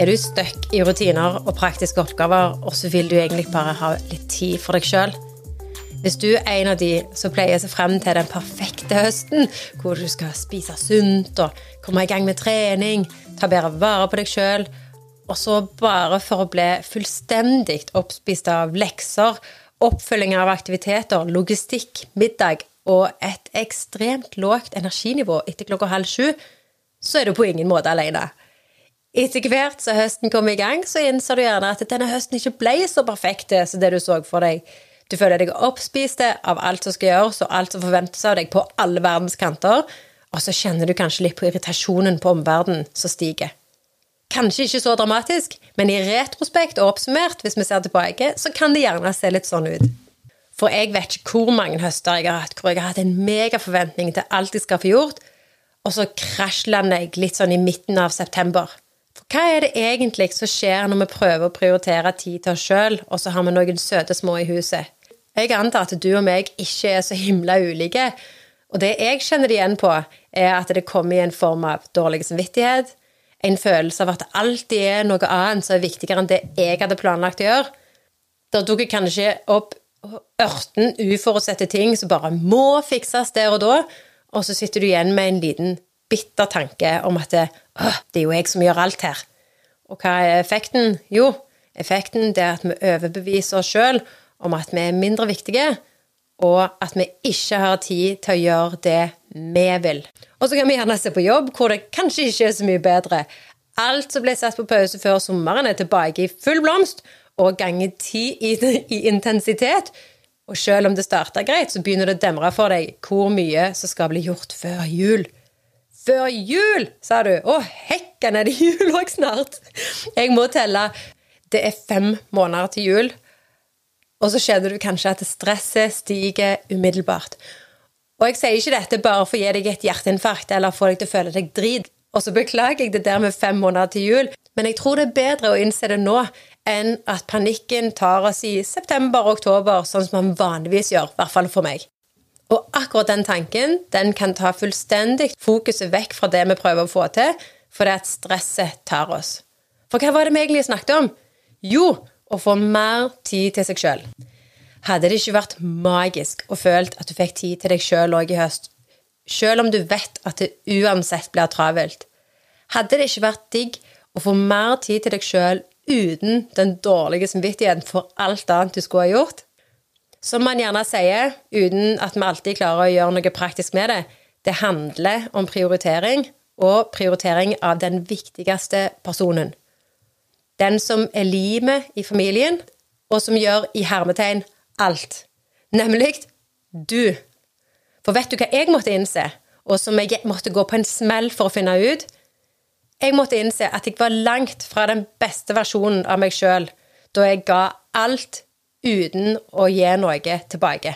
Er du stuck i rutiner og praktiske oppgaver, og så vil du egentlig bare ha litt tid for deg sjøl? Hvis du er en av de som pleier seg frem til den perfekte høsten, hvor du skal spise sunt og komme i gang med trening, ta bedre vare på deg sjøl, og så bare for å bli fullstendig oppspist av lekser, oppfølging av aktiviteter, logistikk, middag og et ekstremt lågt energinivå etter klokka halv sju, så er du på ingen måte alene. Etter hvert som høsten kom i gang, så innser du gjerne at denne høsten ikke ble så perfekt som det du så for deg. Du føler deg oppspist av alt som skal gjøres, og alt som forventes av deg på alle verdens kanter. Og så kjenner du kanskje litt på irritasjonen på omverdenen som stiger. Kanskje ikke så dramatisk, men i retrospekt og oppsummert, hvis vi ser tilbake, så kan det gjerne se litt sånn ut. For jeg vet ikke hvor mange høster jeg har hatt hvor jeg har hatt en megaforventning til alt jeg skal få gjort, og så krasjlander jeg litt sånn i midten av september. Hva er det egentlig som skjer når vi prøver å prioritere tid til oss sjøl, og så har vi noen søte små i huset? Jeg antar at du og meg ikke er så himla ulike, og det jeg kjenner det igjen på, er at det kommer i en form av dårlig samvittighet, en følelse av at det alltid er noe annet som er viktigere enn det jeg hadde planlagt å gjøre. Det dukker kanskje opp ørten uforutsette ting som bare må fikses der og da, og så sitter du igjen med en liten bitter tanke om at det, det er jo jeg som gjør alt her. Og hva er effekten? Jo, effekten er at vi overbeviser oss sjøl om at vi er mindre viktige, og at vi ikke har tid til å gjøre det vi vil. Og så kan vi gjerne se på jobb hvor det kanskje ikke er så mye bedre. Alt som ble satt på pause før sommeren, er tilbake i full blomst og ganger ti i, i intensitet. Og selv om det starta greit, så begynner det å demre for deg hvor mye som skal bli gjort før jul. Før jul, sa du! Å, hekken, er det jul òg snart? Jeg må telle. Det er fem måneder til jul. Og så kjenner du kanskje at stresset stiger umiddelbart. Og jeg sier ikke dette bare for å gi deg et hjerteinfarkt eller få deg til å føle deg drit. Og så beklager jeg det der med fem måneder til jul, men jeg tror det er bedre å innse det nå enn at panikken tar oss i september og oktober, sånn som man vanligvis gjør, i hvert fall for meg. Og akkurat den tanken den kan ta fullstendig fokuset vekk fra det vi prøver å få til, fordi at stresset tar oss. For hva var det vi egentlig snakket om? Jo, å få mer tid til seg sjøl. Hadde det ikke vært magisk å følt at du fikk tid til deg sjøl òg i høst, sjøl om du vet at det uansett blir travelt? Hadde det ikke vært digg å få mer tid til deg sjøl uten den dårlige samvittigheten for alt annet du skulle ha gjort? Som man gjerne sier, uten at vi alltid klarer å gjøre noe praktisk med det, det handler om prioritering, og prioritering av den viktigste personen. Den som er limet i familien, og som gjør i hermetegn alt. Nemlig du. For vet du hva jeg måtte innse, og som jeg måtte gå på en smell for å finne ut? Jeg måtte innse at jeg var langt fra den beste versjonen av meg sjøl da jeg ga alt uten å gi noe tilbake.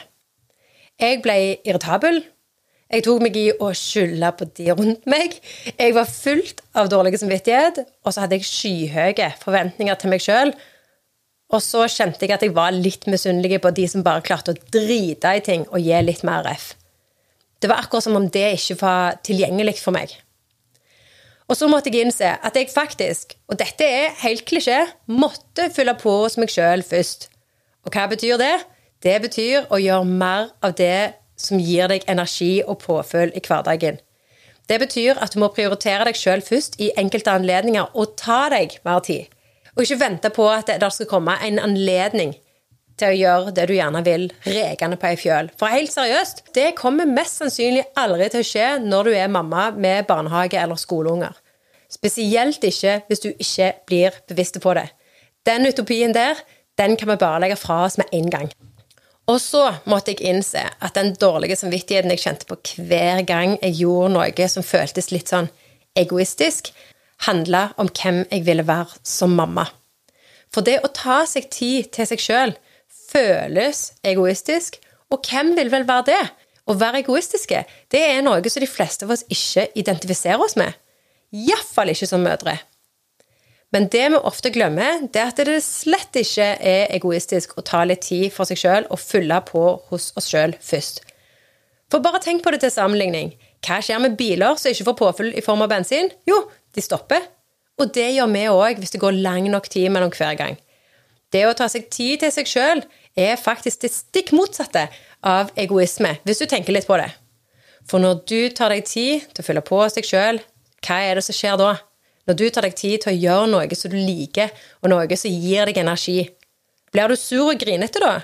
Jeg ble irritabel. Jeg tok meg i å skylde på de rundt meg. Jeg var fullt av dårlig samvittighet, og så hadde jeg skyhøye forventninger til meg sjøl. Og så kjente jeg at jeg var litt misunnelig på de som bare klarte å drite i ting og gi litt mer F. Det var akkurat som om det ikke var tilgjengelig for meg. Og så måtte jeg innse at jeg faktisk, og dette er helt klisjé, måtte fylle på hos meg sjøl først. Og hva betyr det? Det betyr å gjøre mer av det som gir deg energi og påfølg i hverdagen. Det betyr at du må prioritere deg sjøl først i enkelte anledninger og ta deg mer tid. Og ikke vente på at det skal komme en anledning til å gjøre det du gjerne vil, rekende på ei fjøl. For helt seriøst, det kommer mest sannsynlig aldri til å skje når du er mamma med barnehage eller skoleunger. Spesielt ikke hvis du ikke blir bevisst på det. Den utopien der, den kan vi bare legge fra oss med en gang. Og så måtte jeg innse at den dårlige samvittigheten jeg kjente på hver gang jeg gjorde noe som føltes litt sånn egoistisk, handla om hvem jeg ville være som mamma. For det å ta seg tid til seg sjøl føles egoistisk, og hvem vil vel være det? Å være egoistiske, det er noe som de fleste av oss ikke identifiserer oss med. Iallfall ikke som mødre. Men det vi ofte glemmer, det er at det slett ikke er egoistisk å ta litt tid for seg sjøl og fylle på hos oss sjøl først. For bare tenk på det til sammenligning. Hva skjer med biler som ikke får påfyll i form av bensin? Jo, de stopper. Og det gjør vi òg hvis det går lang nok tid mellom hver gang. Det å ta seg tid til seg sjøl er faktisk det stikk motsatte av egoisme, hvis du tenker litt på det. For når du tar deg tid til å fylle på deg sjøl, hva er det som skjer da? Når du tar deg tid til å gjøre noe som du liker, og noe som gir deg energi, blir du sur og grinete da?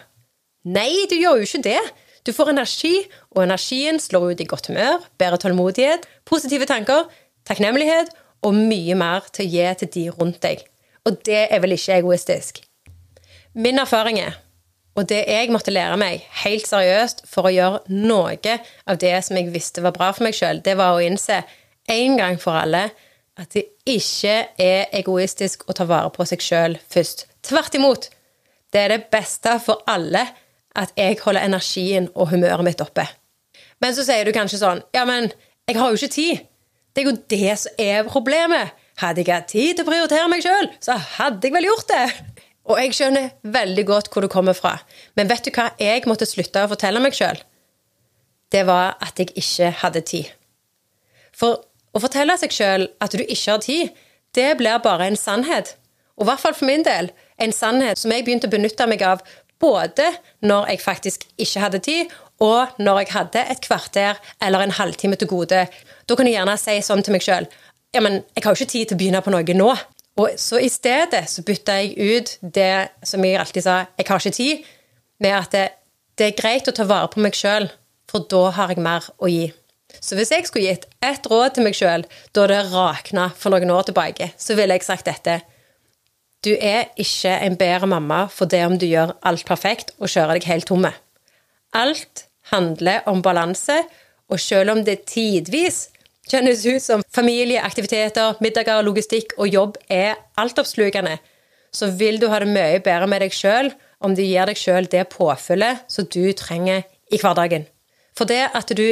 Nei, du gjør jo ikke det. Du får energi, og energien slår ut i godt humør, bedre tålmodighet, positive tanker, takknemlighet og mye mer til å gi til de rundt deg. Og det er vel ikke egoistisk. Min erfaring er, og det jeg måtte lære meg helt seriøst for å gjøre noe av det som jeg visste var bra for meg sjøl, det var å innse en gang for alle at det ikke er egoistisk å ta vare på seg sjøl først. Tvert imot. Det er det beste for alle at jeg holder energien og humøret mitt oppe. Men så sier du kanskje sånn Ja, men jeg har jo ikke tid. Det er jo det som er problemet. Hadde jeg hatt tid til å prioritere meg sjøl, så hadde jeg vel gjort det. Og jeg skjønner veldig godt hvor du kommer fra. Men vet du hva jeg måtte slutte å fortelle meg sjøl? Det var at jeg ikke hadde tid. For å fortelle seg sjøl at du ikke har tid, det blir bare en sannhet. Og i hvert fall for min del en sannhet som jeg begynte å benytte meg av både når jeg faktisk ikke hadde tid, og når jeg hadde et kvarter eller en halvtime til gode. Da kan jeg gjerne si sånn til meg sjøl Ja, men jeg har jo ikke tid til å begynne på noe nå. Og så i stedet så bytta jeg ut det som jeg alltid sa Jeg har ikke tid, med at det, det er greit å ta vare på meg sjøl, for da har jeg mer å gi. Så hvis jeg skulle gitt ett råd til meg sjøl da det rakna for noen år tilbake, så ville jeg sagt dette. Du er ikke en bedre mamma for det om du gjør alt perfekt og kjører deg helt tomme. Alt handler om balanse, og selv om det tidvis kjennes ut som familie, aktiviteter, middager, logistikk og jobb er altoppslukende, så vil du ha det mye bedre med deg sjøl om du gir deg sjøl det påfyllet som du trenger i hverdagen. For det at du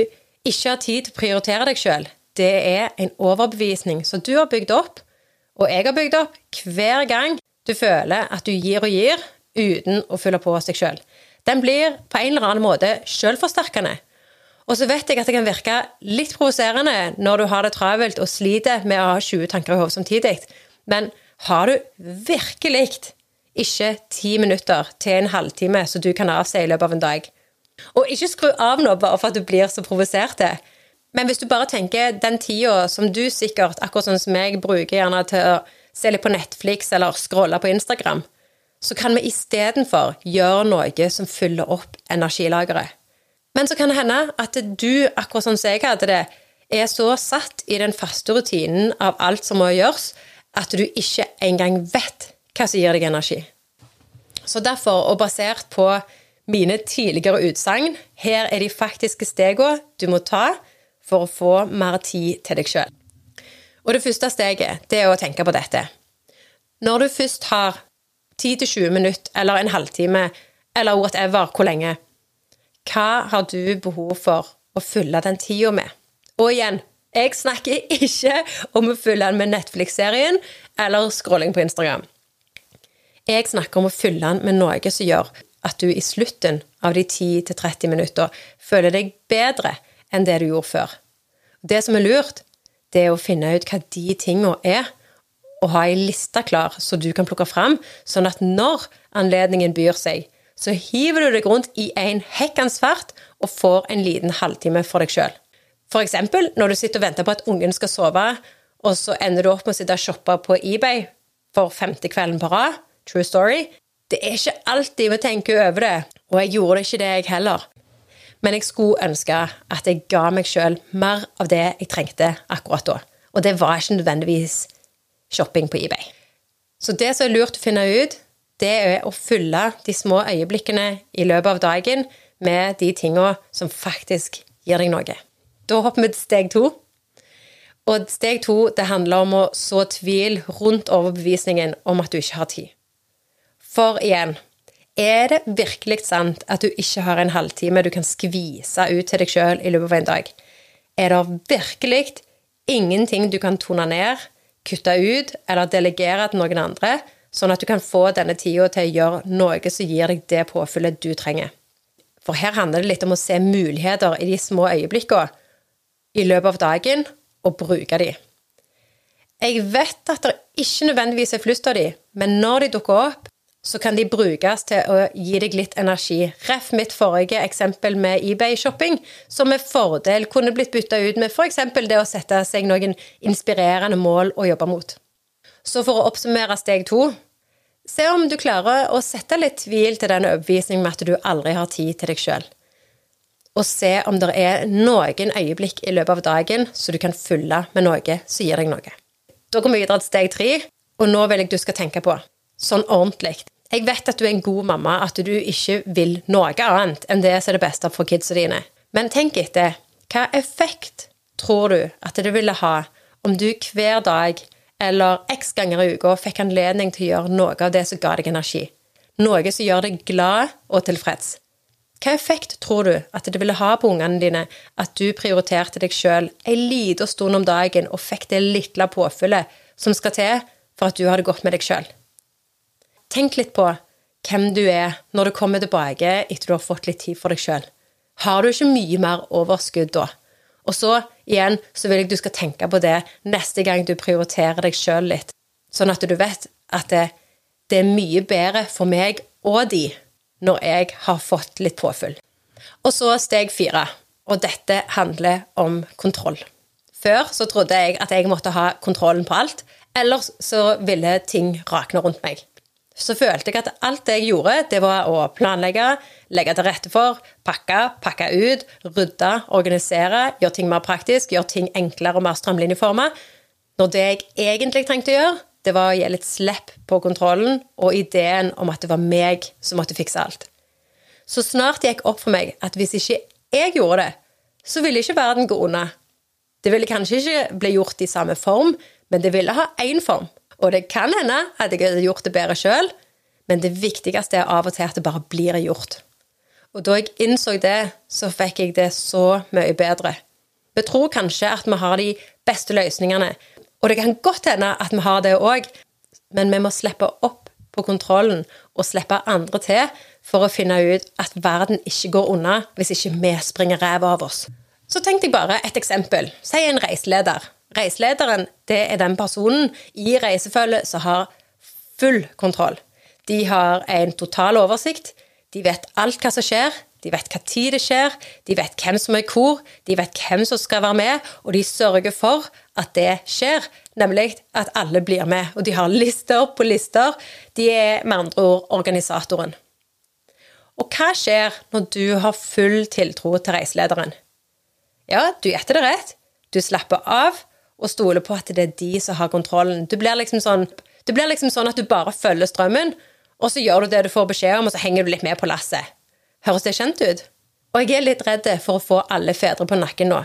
ikke har tid til å prioritere deg sjøl, det er en overbevisning som du har bygd opp, og jeg har bygd opp, hver gang du føler at du gir og gir uten å fylle på seg sjøl. Den blir på en eller annen måte sjølforsterkende. Og så vet jeg at det kan virke litt provoserende når du har det travelt og sliter med å ha 20 tanker i hodet samtidig, men har du virkelig ikke ti minutter til en halvtime som du kan avse i løpet av en dag, og ikke skru av nå bare for at du blir så provosert. Men hvis du bare tenker den tida som du sikkert, akkurat sånn som jeg, bruker gjerne til å se litt på Netflix eller scrolle på Instagram, så kan vi istedenfor gjøre noe som fyller opp energilageret. Men så kan det hende at du, akkurat sånn som jeg hadde det, er så satt i den faste rutinen av alt som må gjøres, at du ikke engang vet hva som gir deg energi. Så derfor, og basert på mine tidligere utsagn. Her er de faktiske stegene du må ta for å få mer tid til deg sjøl. Og det første steget det er å tenke på dette. Når du først har 10-20 minutter eller en halvtime eller whatever hvor lenge, hva har du behov for å fylle den tida med? Og igjen, jeg snakker ikke om å fylle den med Netflix-serien eller scrolling på Instagram. Jeg snakker om å fylle den med noe som gjør at du i slutten av de 10-30 minutter føler deg bedre enn det du gjorde før. Det som er lurt, det er å finne ut hva de tingene er, og ha ei liste klar så du kan plukke fram, sånn at når anledningen byr seg, så hiver du deg rundt i en hekkans fart og får en liten halvtime for deg sjøl. Eksempel når du sitter og venter på at ungen skal sove, og så ender du opp med å sitte og shoppe på eBay for femte kvelden på rad. True story. Det er ikke alltid vi tenker over det, og jeg gjorde ikke det, jeg heller. Men jeg skulle ønske at jeg ga meg sjøl mer av det jeg trengte akkurat da. Og det var ikke nødvendigvis shopping på eBay. Så det som er lurt å finne ut, det er å fylle de små øyeblikkene i løpet av dagen med de tinga som faktisk gir deg noe. Da hopper vi til steg to. Og steg to det handler om å så tvil rundt overbevisningen om at du ikke har tid. For igjen, er det virkelig sant at du ikke har en halvtime du kan skvise ut til deg sjøl i løpet av en dag? Er det virkelig ingenting du kan tone ned, kutte ut eller delegere til noen andre, sånn at du kan få denne tida til å gjøre noe som gir deg det påfyllet du trenger? For her handler det litt om å se muligheter i de små øyeblikkene i løpet av dagen, og bruke de. Jeg vet at det ikke nødvendigvis er flust av de, men når de dukker opp, så kan de brukes til å gi deg litt energi. Ref mitt forrige eksempel med eBay-shopping, som med fordel kunne blitt bytta ut med f.eks. det å sette seg noen inspirerende mål å jobbe mot. Så for å oppsummere steg to Se om du klarer å sette litt tvil til den overbevisningen med at du aldri har tid til deg sjøl. Og se om det er noen øyeblikk i løpet av dagen så du kan fylle med noe som gir deg noe. Da kommer vi videre til steg tre, og nå vil jeg du skal tenke på sånn ordentlig. Jeg vet at du er en god mamma, at du ikke vil noe annet enn det som er det beste for kidsa dine. Men tenk etter. Hva effekt tror du at det ville ha om du hver dag eller x ganger i uka fikk anledning til å gjøre noe av det som ga deg energi? Noe som gjør deg glad og tilfreds? Hva effekt tror du at det ville ha på ungene dine at du prioriterte deg sjøl en liten stund om dagen og fikk det lille påfyllet som skal til for at du hadde gått med deg sjøl? Tenk litt på hvem du er når du kommer tilbake etter du har fått litt tid for deg sjøl. Har du ikke mye mer overskudd da? Og så igjen så vil jeg du skal tenke på det neste gang du prioriterer deg sjøl litt, sånn at du vet at det, det er mye bedre for meg og de når jeg har fått litt påfyll. Og så steg fire, og dette handler om kontroll. Før så trodde jeg at jeg måtte ha kontrollen på alt, ellers så ville ting rakne rundt meg så følte jeg at alt jeg gjorde, det var å planlegge, legge til rette for, pakke, pakke ut, rydde, organisere, gjøre ting mer praktisk, gjøre ting enklere og mer strømlinjeforma. Når det jeg egentlig trengte å gjøre, det var å gi litt slipp på kontrollen og ideen om at det var meg som måtte fikse alt. Så snart det gikk opp for meg at hvis ikke jeg gjorde det, så ville ikke verden gå unna. Det ville kanskje ikke bli gjort i samme form, men det ville ha én form. Og det kan hende at jeg hadde gjort det bedre sjøl, men det viktigste er av og til at det bare blir gjort. Og da jeg innså det, så fikk jeg det så mye bedre. Vi tror kanskje at vi har de beste løsningene, og det kan godt hende at vi har det òg, men vi må slippe opp på kontrollen og slippe andre til for å finne ut at verden ikke går unna hvis ikke vi springer ræva av oss. Så tenkte jeg bare et eksempel. Si en reiseleder. Reiselederen det er den personen i reisefølget som har full kontroll. De har en total oversikt. De vet alt hva som skjer. De vet hva tid det skjer, de vet hvem som er hvor, de vet hvem som skal være med, og de sørger for at det skjer, nemlig at alle blir med. Og de har lister på lister. De er med andre ord organisatoren. Og hva skjer når du har full tiltro til reiselederen? Ja, du gjetter det rett. Du slapper av, og stole på at det er de som har kontrollen. Du blir liksom sånn, blir liksom sånn at du bare følger strømmen, og så gjør du det du får beskjed om, og så henger du litt med på lasset. Høres det kjent ut? Og jeg er litt redd for å få alle fedre på nakken nå.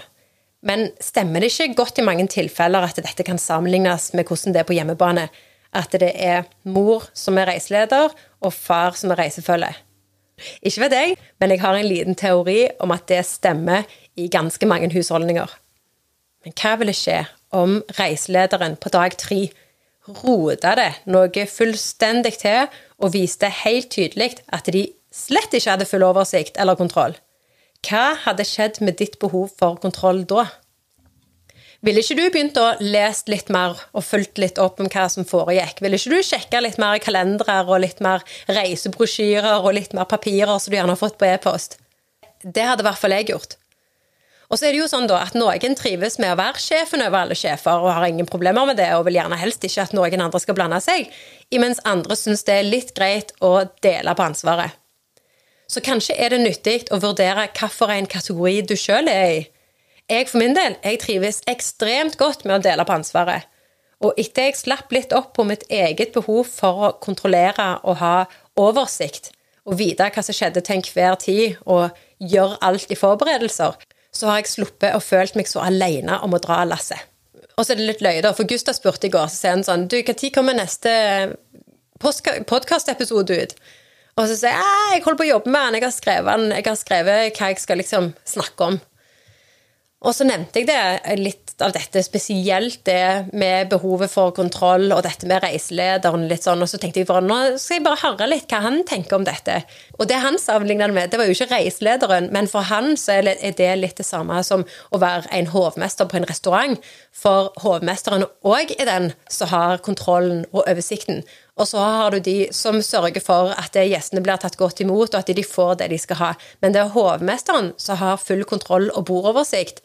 Men stemmer det ikke godt i mange tilfeller at dette kan sammenlignes med hvordan det er på hjemmebane? At det er mor som er reiseleder, og far som er reisefølge? Ikke vet jeg, men jeg har en liten teori om at det stemmer i ganske mange husholdninger. Men hva ville skje om reiselederen på dag tre rota det noe fullstendig til og viste helt tydelig at de slett ikke hadde full oversikt eller kontroll. Hva hadde skjedd med ditt behov for kontroll da? Ville ikke du begynt å lese litt mer og fulgt litt opp om hva som foregikk? Ville ikke du sjekka litt mer kalendere og litt mer reisebrosjyrer og litt mer papirer som du gjerne har fått på e-post? Det hadde i hvert fall jeg gjort. Og så er det jo sånn da at Noen trives med å være sjefen over alle sjefer og har ingen problemer med det og vil gjerne helst ikke at noen andre skal blande seg, imens andre syns det er litt greit å dele på ansvaret. Så kanskje er det nyttig å vurdere hvilken kategori du sjøl er i. Jeg for min del jeg trives ekstremt godt med å dele på ansvaret. Og etter jeg slapp litt opp på mitt eget behov for å kontrollere og ha oversikt, og vite hva som skjedde til enhver tid, og gjøre alt i forberedelser, så har jeg sluppet og følt meg så alene om å dra lasset. Og så er det litt løye, da, for Gustav spurte i går, så sier han sånn Du, når kommer neste podkastepisode ut? Og så sier jeg jeg holder på å jobbe med den, jeg har skrevet, jeg har skrevet hva jeg skal liksom snakke om. Og så nevnte jeg det litt av dette, spesielt det med behovet for kontroll og dette med reiselederen. litt sånn, Og så tenkte jeg bare, nå skal jeg bare høre litt hva han tenker om dette. Og det han sammenligna det med, det var jo ikke reiselederen, men for han så er det litt det samme som å være en hovmester på en restaurant. For hovmesteren òg er den som har kontrollen og oversikten. Og så har du de som sørger for at gjestene blir tatt godt imot, og at de får det de skal ha. Men det er hovmesteren som har full kontroll og bordoversikt,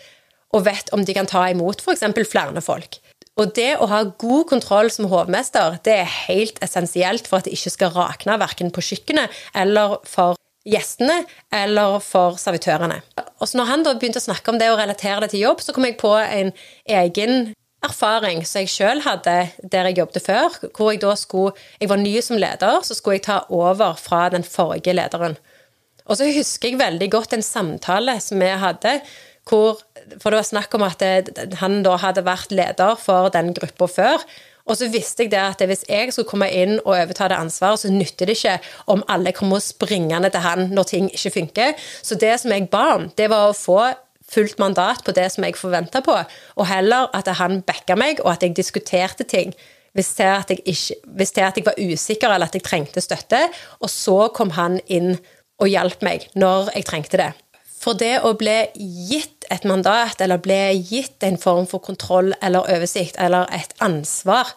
og vet om de kan ta imot f.eks. flere folk. Og det å ha god kontroll som hovmester, det er helt essensielt for at det ikke skal rakne verken på kjøkkenet eller for gjestene eller for servitørene. Og så når han da begynte å snakke om det og relatere det til jobb, så kom jeg på en egen erfaring som jeg sjøl hadde der jeg jobbet før. hvor Jeg da skulle, jeg var ny som leder, så skulle jeg ta over fra den forrige lederen. Og så husker jeg veldig godt en samtale som vi hadde, hvor, for det var snakk om at det, han da hadde vært leder for den gruppa før. Og så visste jeg det at hvis jeg skulle komme inn og overta det ansvaret, så nytter det ikke om alle kommer springende til han når ting ikke funker. Så det som jeg ba om, det var å få fullt mandat på det som jeg forventa på, og heller at han backa meg, og at jeg diskuterte ting. Hvis til, at jeg ikke, hvis til at jeg var usikker eller at jeg trengte støtte. Og så kom han inn og hjalp meg når jeg trengte det. For det å bli gitt et mandat, eller bli gitt en form for kontroll eller oversikt, eller et ansvar,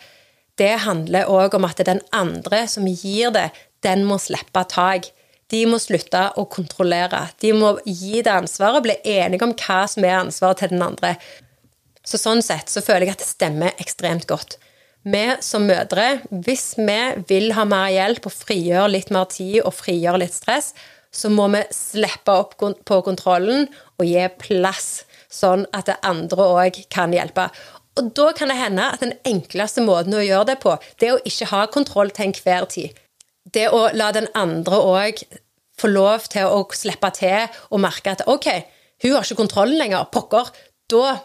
det handler òg om at den andre som gir det, den må slippe tak. De må slutte å kontrollere. De må gi det ansvaret og bli enige om hva som er ansvaret til den andre. Så sånn sett så føler jeg at det stemmer ekstremt godt. Vi som mødre, hvis vi vil ha mer hjelp og frigjøre litt mer tid og frigjøre litt stress, så må vi slippe opp på kontrollen og gi plass, sånn at det andre òg kan hjelpe. Og da kan det hende at den enkleste måten å gjøre det på, det er å ikke ha kontroll til enhver tid det å la den andre òg få lov til å slippe til og merke at OK, hun har ikke kontrollen lenger. Pokker.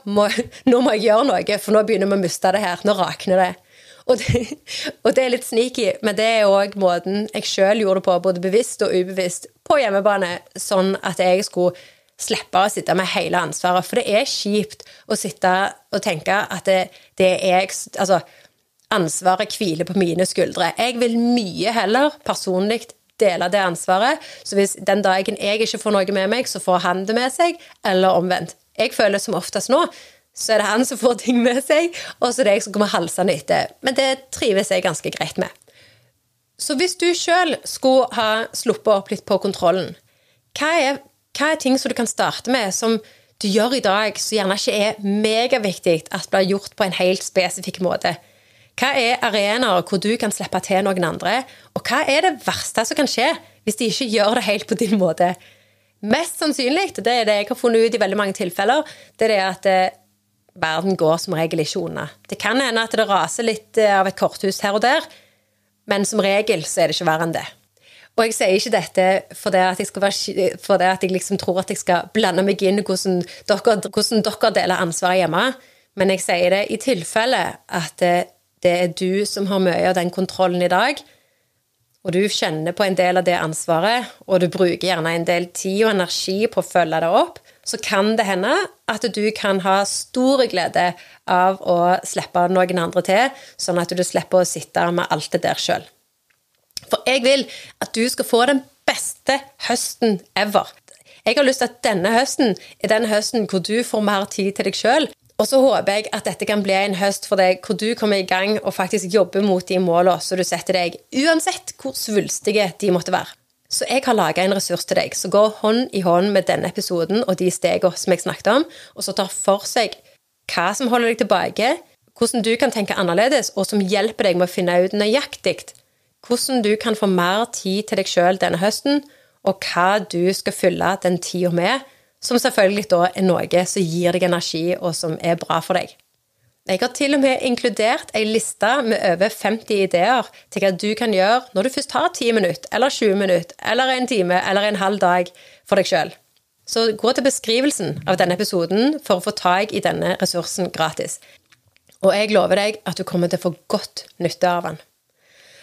Må, nå må jeg gjøre noe, for nå begynner vi å miste det her. Nå rakner det. Og det, og det er litt sneaky, men det er òg måten jeg sjøl gjorde det på, både bevisst og ubevisst, på hjemmebane, sånn at jeg skulle slippe å sitte med hele ansvaret. For det er kjipt å sitte og tenke at det, det er jeg Altså, ansvaret hviler på mine skuldre. Jeg vil mye heller personlig dele det ansvaret. Så hvis den dagen jeg ikke får noe med meg, så får han det med seg, eller omvendt. Jeg føler som oftest nå så er det han som får ting med seg, og så er det jeg som kommer halsende etter. Men det trives jeg ganske greit med. Så hvis du sjøl skulle ha sluppet opp litt på kontrollen, hva er, hva er ting som du kan starte med, som du gjør i dag, som gjerne ikke er megaviktig at blir gjort på en helt spesifikk måte? Hva er arenaer hvor du kan slippe til noen andre? Og hva er det verste som kan skje hvis de ikke gjør det helt på din måte? Mest sannsynlig, det er det jeg har funnet ut i veldig mange tilfeller, det er det at eh, verden går som regel ikke unna. Det kan hende at det raser litt eh, av et korthus her og der, men som regel så er det ikke verre enn det. Og jeg sier ikke dette fordi at jeg, være, fordi at jeg liksom tror at jeg skal blande meg inn hvordan dere, hvordan dere deler ansvaret hjemme, men jeg sier det i tilfelle at eh, det er du som har mye av den kontrollen i dag, og du kjenner på en del av det ansvaret, og du bruker gjerne en del tid og energi på å følge det opp, så kan det hende at du kan ha stor glede av å slippe noen andre til, sånn at du slipper å sitte med alt det der sjøl. For jeg vil at du skal få den beste høsten ever. Jeg har lyst til at denne høsten er den høsten hvor du får mer tid til deg sjøl, og så håper jeg at dette kan bli en høst for deg hvor du kommer i gang og faktisk jobber mot de målene som du setter deg, uansett hvor svulstige de måtte være. Så jeg har laga en ressurs til deg som går hånd i hånd med denne episoden og de stegene som jeg snakket om, og som tar for seg hva som holder deg tilbake, hvordan du kan tenke annerledes, og som hjelper deg med å finne ut nøyaktig hvordan du kan få mer tid til deg sjøl denne høsten, og hva du skal fylle den tida med som selvfølgelig da er noe som gir deg energi, og som er bra for deg. Jeg har til og med inkludert ei liste med over 50 ideer til hva du kan gjøre når du først har 10 minutter, eller 20 minutter, eller en time, eller en halv dag for deg sjøl. Så gå til beskrivelsen av denne episoden for å få tak i denne ressursen gratis. Og jeg lover deg at du kommer til å få godt nytte av den.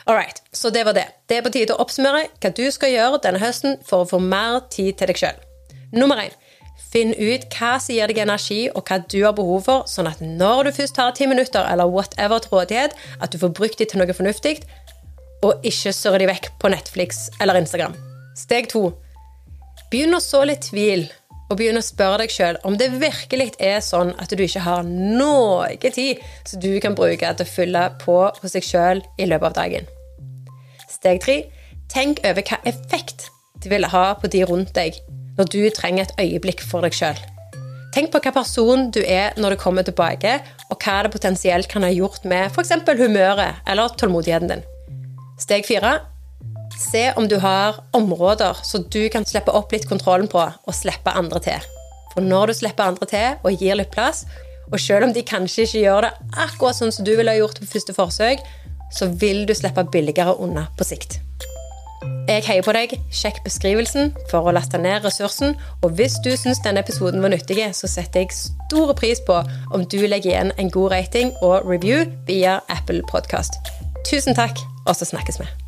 All right, så det var det. Det er på tide å oppsummere hva du skal gjøre denne høsten for å få mer tid til deg sjøl. Nummer én Finn ut hva som gir deg energi, og hva du har behov for, sånn at når du først har ti minutter eller whatever til rådighet, at du får brukt dem til noe fornuftig, og ikke surre de vekk på Netflix eller Instagram. Steg to. Begynn å så litt tvil, og begynn å spørre deg sjøl om det virkelig er sånn at du ikke har noe tid som du kan bruke til å fylle på hos deg sjøl i løpet av dagen. Steg tre. Tenk over hva effekt det vil ha på de rundt deg når du trenger et øyeblikk for deg sjøl. Tenk på hva person du er når du kommer tilbake, og hva det potensielt kan ha gjort med f.eks. humøret eller tålmodigheten din. Steg fire se om du har områder så du kan slippe opp litt kontrollen på, og slippe andre til. For når du slipper andre til og gir litt plass, og selv om de kanskje ikke gjør det akkurat sånn som du ville gjort på første forsøk, så vil du slippe billigere unna på sikt. Jeg heier på deg. Sjekk beskrivelsen for å laste ned ressursen. Og hvis du syns denne episoden var nyttig, så setter jeg stor pris på om du legger igjen en god rating og review via Apple Podkast. Tusen takk, og så snakkes vi.